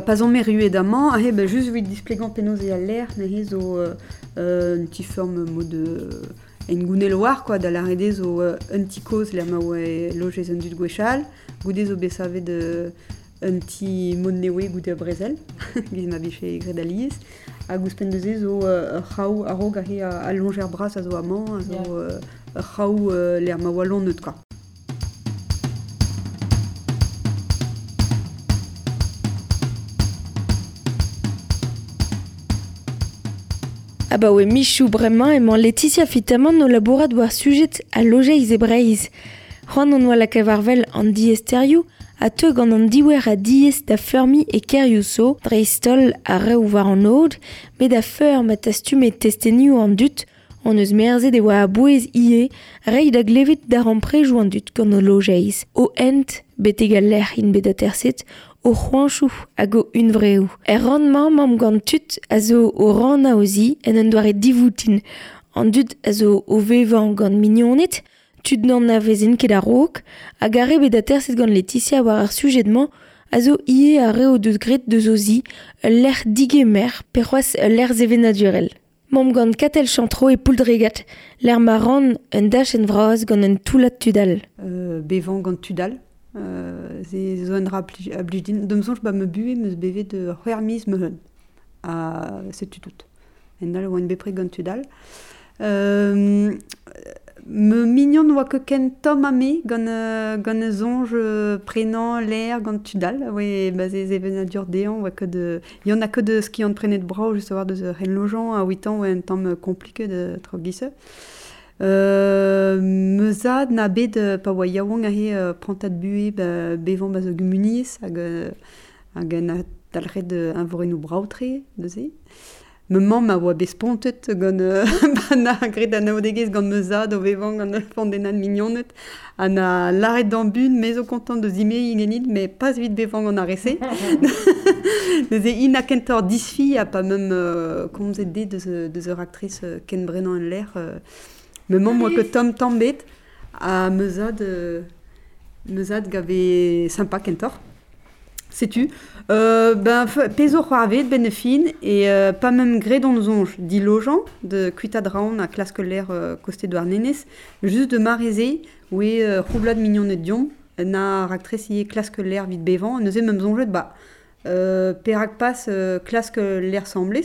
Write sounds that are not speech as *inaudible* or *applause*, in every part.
pazan merru edamañ, ah eh, ba ben juste displegañ penaos e à l'air zo euh, euh, un petit forme euh, mode de euh, en gounel quoi da larede zo euh, un petit cause la ma oa lojez un dud gwechal, goude au besave de un ti mod newe goude à brésel giz *laughs* ma biche et gred alies, a gouspen deuze zo euh, c'hao a longer bras à zo amant à zo yeah. euh, c'hao euh, quoi. « Ah michu bah mon Michou, vraiment, et no laborat sujet à loger e breiz. C'hoant an la lakav on an à a teu gant à diwer diez da fermi et kerioso, dreistol a reouvar en an da feur et en en dut, on eus merzet de a ie, rei da glévit dar an prejoù con dut o lojeiz. ent, in bedater o c'hoanchou hag o go Er e ran ou, tut a zo o ran en un doare divoutin, an dud a zo o vevan gant mignonit, tud nan a vezen ket a a da Laetitia war ar a zo ie a reo deus de zozi l'air l'er digemer perroas l'er zeve naturel. Mam gant katel chantro et pouldregat, l'er marron, un dash en vraoz gant un toulat tudal. Euh, bevan tudal Euh, ze zo an rapli a blijdin dom zonj ba me buve me bevet de c'hoer miz me hun a se tutout en dal oan bepre gant tu dal ehm, me mignon oa ke ken tom ame gant euh, gan e zonj euh, prenañ, l'air gant tu dal oe ba ze ze ben a dur deon oa ke de yon a ke de skiant an prenet brao just a war de ze ren lojan a 8 an oa en tam komplike de tro gise Euh, meusad na bet euh, pa oa yaouang ahe uh, prantad bue ba, bevan ba zo gumuniez hag, euh, hag na talret un vorenou braoutre, deuze. Me mam a oa bespontet gant euh, *laughs* na gret an aodegez gant meusad o bevan gant fondenan mignonet a na laret d'an bun mezo kontant de zime ingenit me pas vite bevan gant arese. *laughs* deuze in a kentor disfi a pa mem euh, komzet de deuze de raktris ken brenan en l'air. moment moi que Tom tombait à Mezad euh, Mezad gavé sympa kentor sais-tu euh, ben peso de Benefine, et euh, pas même gré dans nos onges dit de Quitadraon à classe l'air euh, costé de juste de marisé oui roublade et dion na ractressier classe l'air vite bévant nous même onges de bas euh, passe classe l'air semblés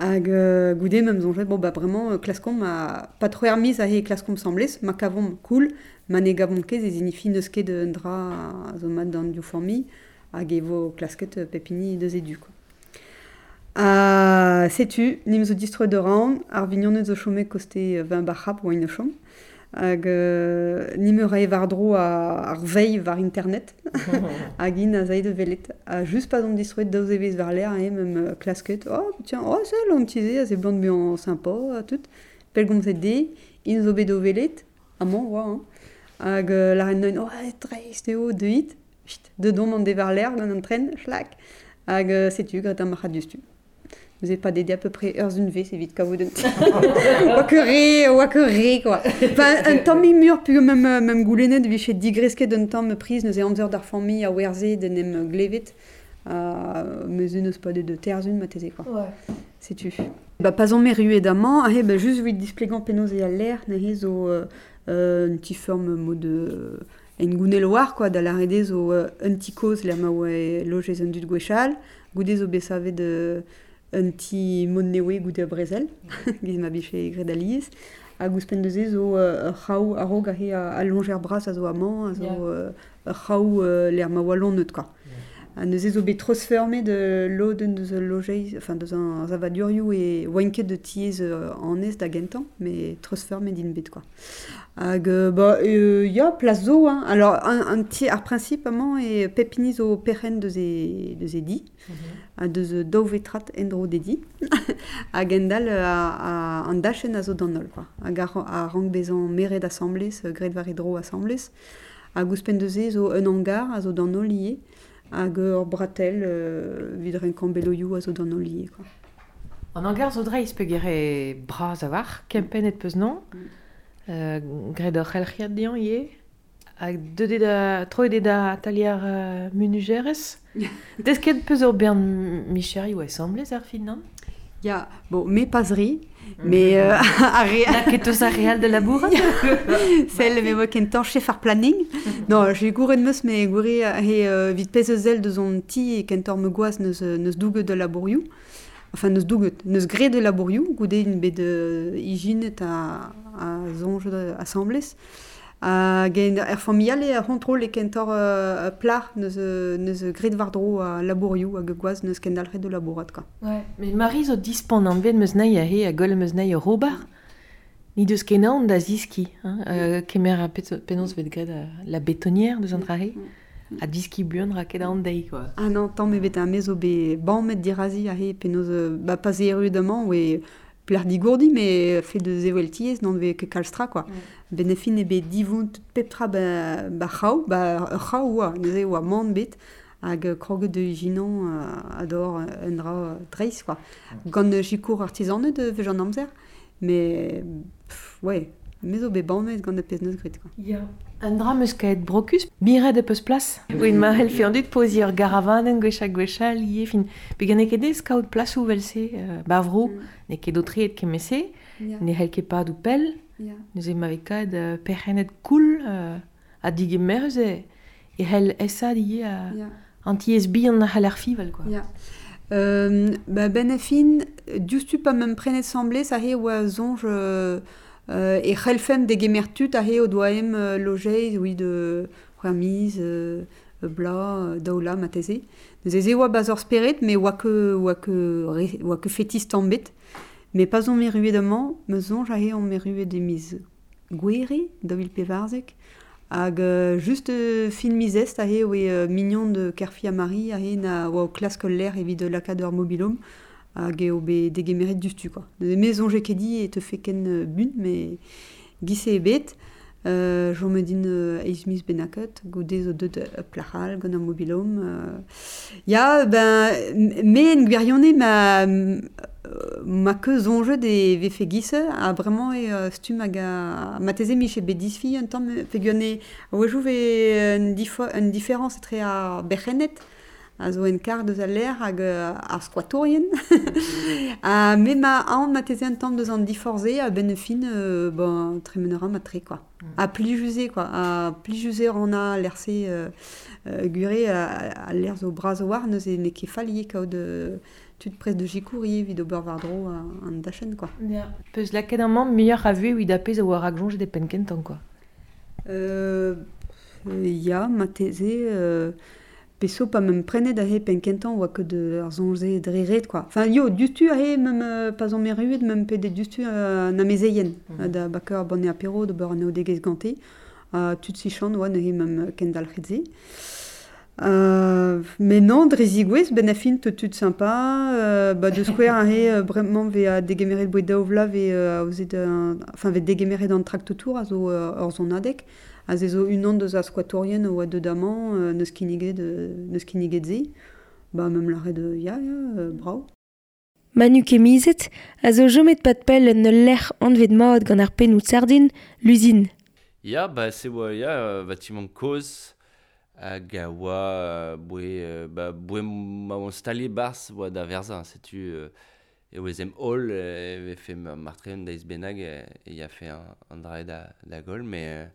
Hag euh, même me mzon bon bah vraiment euh, klaskom a pa trop er a he klaskom semblez, ma kavom koul, ma ne gavom kez e zinifi neus ket un dra zo mat d'an diou formi, hag evo klasket euh, pepini deus edu. Quoi. A ah, setu, nim zo distroet d'oran, ar vignon eus o chome koste 20 bachap oa in o chome. Hag euh, me ra evar dro a ar veil var internet *laughs* hag in a zaid eo velet. a just pa zon distroet daoz evez var l'air e mem klasket. Oh, tiens, oh, se l'on tise, a se blant bihan sympa, a tout. Pell gomz eo de, in zo bet eo velet, a man, oa, hein. Hag euh, l'arren noin, oa, oh, treiz, te de hit. de dom an devar l'air, gant an tren, chlac. Hag euh, setu, gret an marrat justu. vous êtes pas des à peu près heures une vie c'est vite quand vous donnez wakuri wakuri quoi enfin un temps mi mur puis même euh, même goulenet de chez digresqué d'un temps me prise nous avons heures d'art famille à werzé de nem glevit euh mais une pas des deux terres une ma matez quoi ouais c'est tu bah pas en mes rues et d'amant eh, ah ben juste vite displayant penos et à l'air nez au euh, euh, une petite forme mot de et une gounet loire quoi dans la redes au un petit cause la maoué logeison du gouchal goudez au besavé de un ti mon newe goude eo brezel, giz ma biche gred a euh, a gouspen deuze zo uh, raou a roga a, a longer bras a zo amant, a zo yeah. uh, raou uh, ma wallon neut, quoi. Nous eus transformé de l'eau de nos loges, enfin dans un zavadurioù et wanké de tiez euh, en est gentan, mais transformé d'une bête quoi. Hag, euh, ba, euh, y ya, place d'eau hein. Alors, un, un tiez, ar principe, amant, e pepiniz o perren de e, de di, mm -hmm. vetrat endro de di, hag *laughs* à a, a, an dachen a zo dan nol, quoi. Hag a, a rang bezan meret asamblez, gred var edro hag ouspenn de e zo un hangar a zo dan lié, hag ur bratel euh, vid ren a zo d'an oli. Quoi. An anglar zo dreiz pe braz e bra zavar, kempen mm. et peus non, mm. euh, gred ur c'helchiad dian ye, hag deud eda, tro da taliar euh, *laughs* Desket peus ur bern micheri ou esamblez ar fin non Ya, bon, mes paseries, mhm. mais... Euh, mhm. La *laughs* quête de la bourre Celle, mais moi, qui est chez planning. Mhm. Non, j'ai eu de me mais j'ai eu une vie de de son petit, et qui est un ne de dougue de la bourre. Enfin, dougue, ne se gré de la bourre, une baie de hygiène à, à, à, gen er familial euh, euh, e a kontrol e kentor uh, plar neus neus war-dro uh, a gwaz neus kendalret red de laborat ka. Ouais, mais Marie zo dispond en ben mesnay a he a gol mesnay a robar Ni de an da ziski, hein, euh, kemer a penons vet gred a la an de Zandrahe, a ziski buon ra ket an dei, quoi. Ah non, tant me vet a mezo be, ban met dirazi a he penons, ba pas e erudement, plardi gourdi mais euh, fait de zeveltiez non ve que calstra quoi ouais. fin e be divunt petra, ba ba chau ba chau wa ne wa mont bet hag krog de ginon uh, ador euh, un dra euh, dreis quoi ouais. gant ne jikour artisane de ve jan amzer mais pff, ouais mais o be bon mais gant de pez neus grit quoi ya yeah. Un drame ce qu'est Brocus, mire de peu place. Oui, ma elle fait en doute poser leur caravane en gauche à gauche, lié fin. Puis gagner que des scout place où elle euh, sait Bavro, mm. n'est que d'autre et qui messe. Ne elle qui pas d'appel. Nous aimons avec cad euh, perrenet cool à euh, diguer merze. Et elle est ça lié à anti-SB en a e, e l'air fivel quoi. Ben Affin, du stup à même prenez semblé, ça y est, ou Euh, e et Relfem des Gemertut a he o doaem euh, logeiz oui de Ramiz, euh, Bla, euh, Daoula, Matese. Neuze eo a spirit, me oa ke, oa fétiste oa ke fetis pas on meruet d'amman, me zon ja he on meruet de miz gweri, da vil pevarzek. Hag just euh, fin miz est a oe mignon de Kerfi Amari a na oa o evit de lakader mobilom. a geo be de gemerit du tu quoi de maison j'ai qu'ai dit et te fait ken euh, bun mais gise e bête euh je me dis euh, une ismis benacote godez de euh, plaral gona mobilom euh, ya ben mais une guerionne ma ma queuse en jeu des vefegisse a vraiment et stu maga ma tese mi bet bedisfi un temps me fait gonner ouais je vais une, une différence très à berhenet a zo en kar deus a l'er hag euh, ar skwatorien. *laughs* Met ma an ma teze an tamm deus an diforze a ben e fin euh, tre mener an matre, kwa. A pli juze, kwa. A pli juze ran a l'er se euh, gure a l'er zo bras o war neuze ne ke falie kao de tut pres de jikouri evit o beurvar dro an da chen, kwa. Peus la ket an man meyar a vu eo da pez a war a glonge de penkentan, kwa. Ya, ma teze... Euh, peso pa mem prenet a hepen kentan oa ket ar zonze dreret, quoi. Enfin, yo, diustu a he mem euh, pas an meruet, mem pe de diustu uh, na mezeien, mm -hmm. da bakar bonne a pero, de beur an eo degez gante, uh, tout si chan oa ne he mem euh, kendal chetze. Uh, mais non, Drezigwez, ben a fin te tout sympa, uh, ba de square a he uh, bremmant ve a degemeret boi daovla ve euh, a oze de... Enfin, ve degemeret an trakt tour a zo ur zon adek. a ze zo un an deus a skuatorien oa de daman euh, neus kiniget, euh, neus ba mem lare de ya, ya, euh, brau. Manu kemizet, a zo jomet pat pel ne lec'h anvet maod gant ar ou sardin, l'usin. Ya, ba se oa ya, vatimant koz, a gawa, boe, ba, boe ma oan stali bars oa da verza, setu, e oez em ol, e vefe ma martreun da izbenag, e, e ya fe an, an da, da gol, me...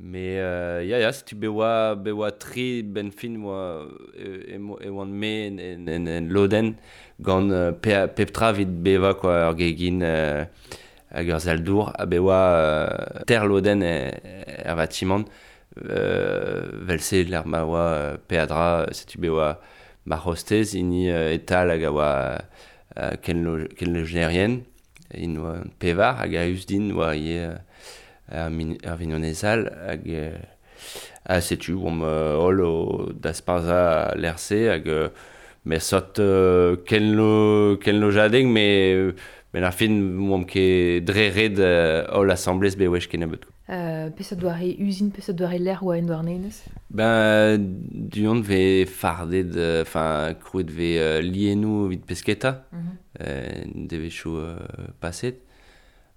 Me euh, ya ya se tu bewa bewa tri ben fin wa e e wan me en en en, en loden gan euh, pe petra vit bewa ko argegin uh, agersal dour a bewa euh, ter loden e avatimon e, er vel velse ler ma peadra se tu bewa marostez in etal aga wa uh, ken lo ken le generien in pevar aga usdin wa ye ar vignonezal hag euh, a setu om euh, ol o d'asparza l'erse hag euh, me sot ken lo, jadeg me ar fin mom ke dre red ol assemblez be wech ken abet uh, Peseot doare usin, peseot doare l'er oa en doar neynes Ben, du yon ve fardet, enfin, kruet ve uh, lienou vid pesketa, de ve chou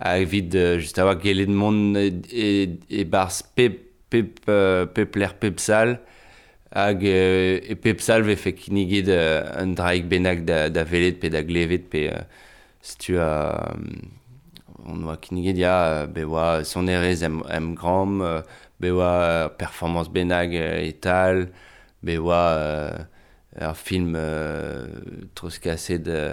avoir euh, justawak gelet mont e, et, et bars pep, pep euh, ler pep sal hag euh, faire fait kinigid un Benag benag da, da velet pe pe on voit kinigid ya ah, be a son erez m em gram be performance benag etal tal un film euh, trop cassé de...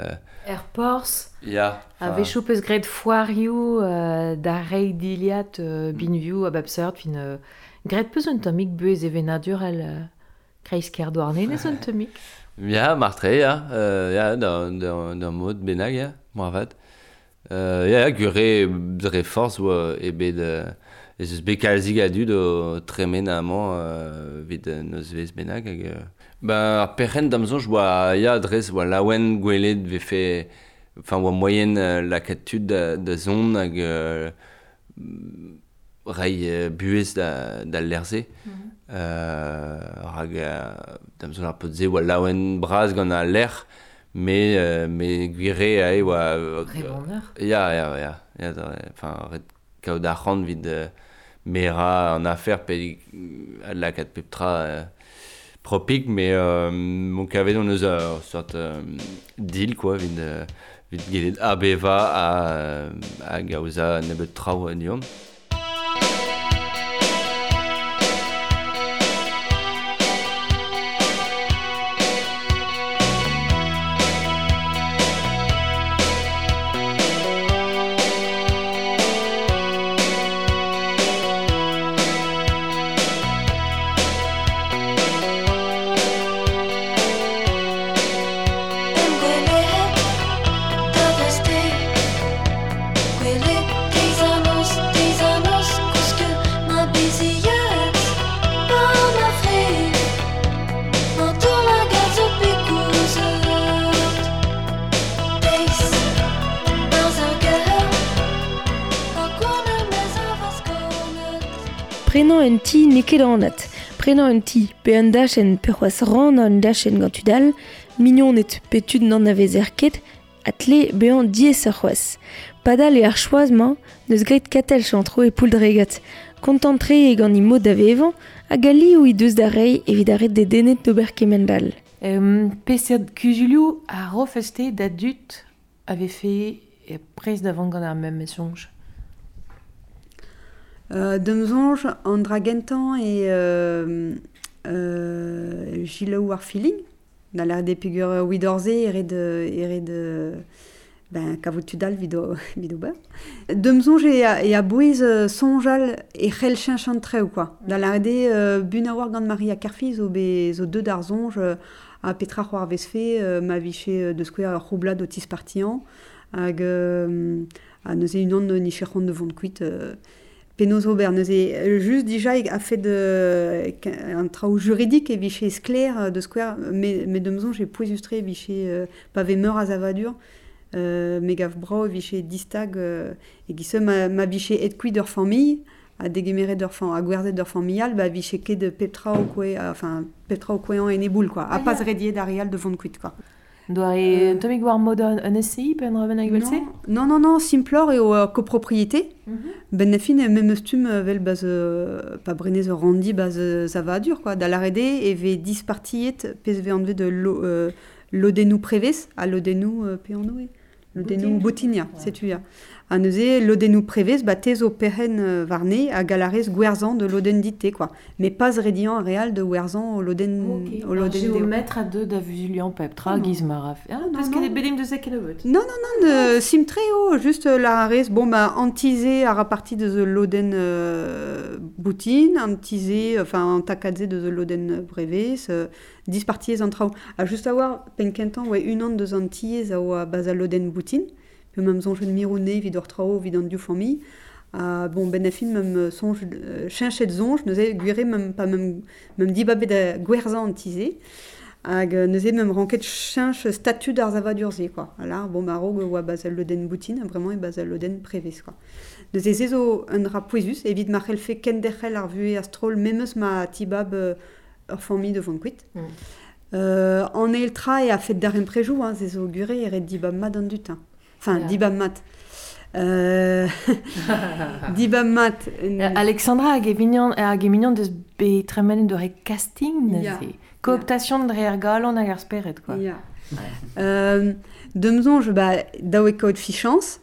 Airports. Yeah. Avait chopes great foar you euh, da diliat euh, mm. binview absurd fin great un tomik et evena dural kreis kerdoarne ne martre, dans, dans, dans mode benag, moi en fait gure dre force ou ebe de... Ez eus bet kalzik dud o tremen a uh, vid noz vez benag hag... Euh. Ba, ar perren damzon oa ya adrez oa laouen gwelet vefe... Enfin, oa moyen uh, lakatud da, zon hag... Uh, rei uh, buez da, da lerze. Mm d'am uh, hag uh, damzon ar potze oa laouen braz gant a ler... Me, uh, me gwire a e oa... Rebondeur Ya, ya, ya. Enfin, ret kaout a c'hant vid... Uh, mera an affaire pe la cat peptra euh, propique mais euh, mon cavé dans nos heures sorte euh, deal quoi vin vin gilet abeva ah, a a gauza nebe trau en prenant un ti n'eket anat. Prenañ un ti pe an dachenn pe-c'hoaz ran an dachen gant udal, mignonet pe-tud n'an avez erket, at le be an diez ar c'hoaz. Padal e ar c'hoaz ma, neus gret katel chantro e poul dregat. Kontantre e gant imo da evan a gali ou i deus da rei evit de denet d'ober kemendal. Um, Pesad kujulio a rofeste da dut ave fe e prez davant gant ar memesonge. Euh, Dumzonge, Andra Gentan et euh, euh, Gilles Warfeeling, dans l'air des figures euh, Widorze et de. Et de ben, Cavutudal, De Dumzonge et, et à Boise Sonjal et Relchin Chantre ou quoi. Dans l'air des euh, Bunawar Marie Maria Carfiz, aux deux d'Arzonge, à Petra Juar Vesfe, euh, Maviché euh, de Square Roubla d'Otis Partian, à Neuze Unon Nicheron de Vonquit. Euh, Penoso Bernese. Euh, juste déjà, a fait de, un travail juridique et viché sclair euh, de square, mais, mais de maison, j'ai pu illustrer viché euh, pavé meur à zavadur, euh, megav brau, viché distag, euh, et qui se m'a, viché et qui famille, à déguéméré d'or à guerdet familial, bah viché qu'est de petra au enfin petra au quoi ah, en et quoi, à pas rédier d'arial de vente quoi. Doare euh. euh, tomik war modern un SCI pe an Non, non, non, simplor eo uh, copropriété. Mm -hmm. Ben nefin e memestum euh, vel baz pa brenez ur ça va zavadur, quoi. Da et V10 dispartiet pez ve de lo, euh, lodenou prevez a ah, lodenou euh, peanoe. Lodenou botinia, ouais. tu ya l'odenou neuze l'odenou prevez batez o perhen euh, varne a galarez gwerzan de loden dite, quoi. Mais pas rédiant réal de gwerzan o loden... Ok. loden au maître à deux da peptra Gizmara. Est-ce Ah, non, parce qu'il est bedim de zekenobot. Non, non, non, de haut, juste euh, la rez, bon, bah, antizé a raparti de ah, loden boutine, antizé, enfin, takadze de loden breves, 10 parties en trao. juste avoir, penkentan, ouais, une an de zantilles à oa loden boutine, mam soñjet mirounez mirouné vidor trao evit an div familh. Ah, bon, ben afin mam de euh, cheñchet nous neuze gwire même même pas même même a gwerzhañ an tize. Hag euh, neuze même ranket cheñch statut ar savad quoi. là bon, maro rog oa bazal lodenn boutin, ha e bremañ Prévis, quoi. Neuze ez un ra et evit ma c'helfe kenderc'hel ar vue ma tibab euh, ur familh de vankuit. Mm. Euh, en eil et a fait d'ar préjou, hein, zezo red e dibab mad dutin. Hein. enfin yeah. Dibam Mat. Euh *laughs* Dibam Mat euh, Alexandra Gavignon e et Gavignon de be très mal de recasting yeah. c'est cooptation yeah. de Rergal on a l'air spirit quoi. Yeah. Euh de maison je bah Dawe code fichance.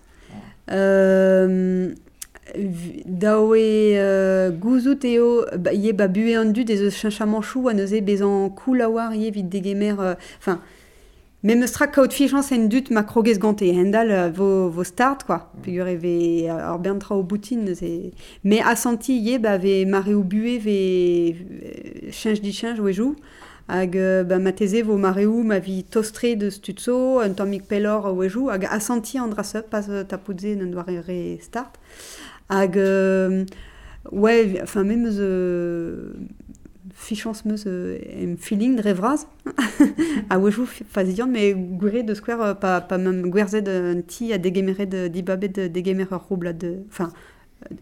Euh Dawe Gouzou Théo yé babué en du des chinchamanchou à nos ébaisant coulawar yé vite des gamers enfin euh, Mais eus sera kaout fichans en dut ma krogez gante hendal vo, euh, vo start, quoi. Mm. vous e ve ar euh, bern tra o boutin. Se... Me a senti ye, ba, ve mare o bue, ve euh, chanj di chanj oe jou. Hag ba, ma teze vo mare ma vi tostre de stutso, un tammik pelor oe jou. Hag a senti an pas tapoudze n'en doare re start. Hag... ouais, enfin, même fichansmeuse me euh, feeling dre vras a wejoù dire, mais Guerre de square euh, pas même Guerre Z, un ti a de dibabet de ur rouble de... enfin,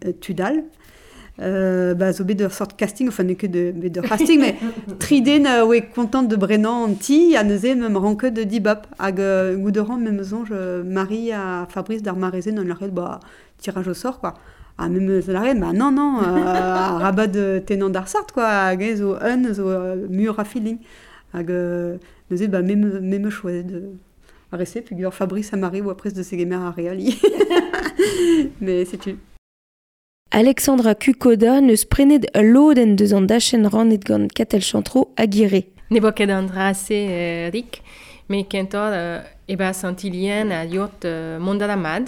euh, tudal. Euh, bah, zo de sort casting, enfin, n'est que de, casting, mais *laughs* tridé ouais oe de Brennan an ti, a neuze mem ranke de dibab, hag euh, même mem Marie à Fabrice d'ar marezen an l'arret, bah, tirage au sort, quoi. Ah, a me me sa ma non non euh, *laughs* a rabat de tenan d'ar sart quoi hag zo un zo euh, mur a feeling hag euh, neuze ba me me me choisi de a figure Fabrice Amari ou après de gemer a reali *laughs* mais c'est tu Alexandra Kukoda ne sprenet loden d'en deux ans d'achen ran et gant katel chantro aguirre. Ne boc ed an rik, me kentor e ba santilien a yot mondalamad,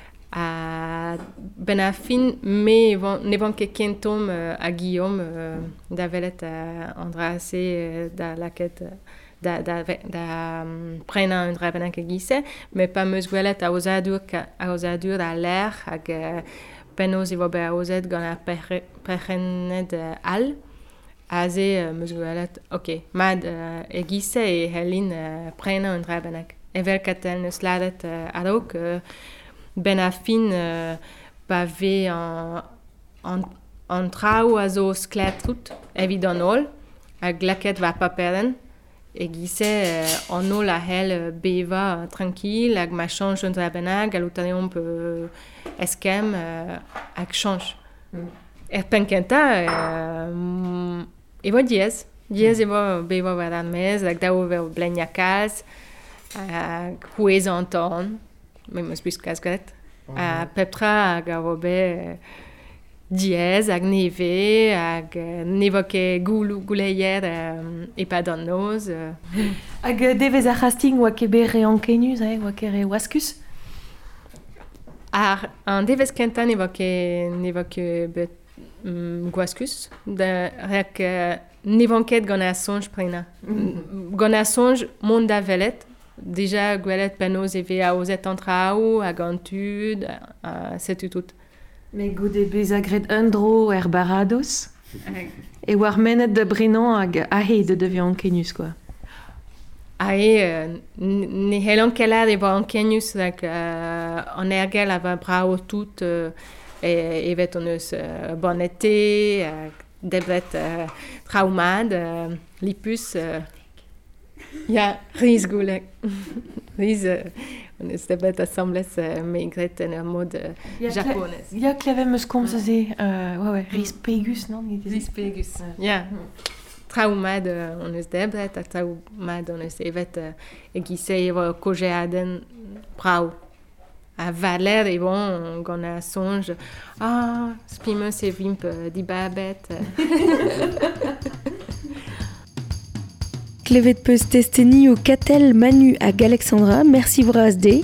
à Benafin, mais ne vont que quintum à Guillaume euh, d'avelet euh, Andrasé euh, dans la quête de prena un dra bennak a gise, mais pas mezwelet a ozadur a ozadur à l'air hag penoz bien vobe a ozet la a perchennet al, a ze mezwelet, ok, mad e gise et helin prennent un dra bennak. Evel katel neus ladet a rog, ben affin euh, pavé un un trau a zo skletrut evit an ol, a va paperen, e gise euh, an ol a hel beva tranquil hag ma chanj un benag, al eskem euh, hag mm. penkenta euh, evo beva mez, mais mes plus casquette a oh, peptra gavobe euh, diez ag neve ag euh, nevoke goulou gouleyer euh, e pa an noz *laughs* Hag devez a Hasting wa ke bere an kenuz eh, wa re waskus ar an devez kentan nevoke nevoke bet um, rek uh, nevanket gant a prena mhm. velet déjà gwelet Panos Eva, a ozet antraou, hag an tout. Mais gout e bez Herbarados, et dro de barados E de devia kenus, quoi. Ahe, euh, ne helan kelad e war an kenus hag euh, an ergel a va tout euh, et evet on eus euh, euh, euh traumad, lipus... Euh, il y a on est de bête, semble être maigre dans un mode japonais. Il y a qui me ce qu'on se disait, oui, euh, oui, Riz Pegus, non? Riz Pegus. Oui, oui. Très on est de bête, très on est de euh, et qui sait, il y a un projet à l'air. À Valère, il y a un songe. Ah, Spimus est vimpe, euh, dit Barbette. *laughs* klevet peus testeni au Catel manu à Galexandra, merci vras de,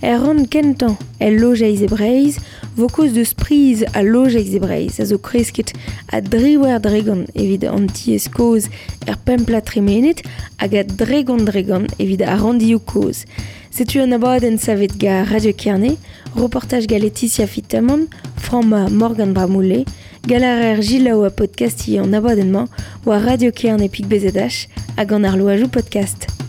Kenton. ran kentan, el lojeiz de sprise à koz Zebraise, à a lojeiz e breiz, a zo driwer Dragon. evit an Cause, koz er pempla à hag Dragon Dragon. et evit a randio en sa Radio Kierney. reportage galeticia Fitamon, Fitaman, Morgan Bramoulet, galarer à podcast en abonnement ou à Radio Cairn et Pic BZH, à Ganarlo ou Podcast.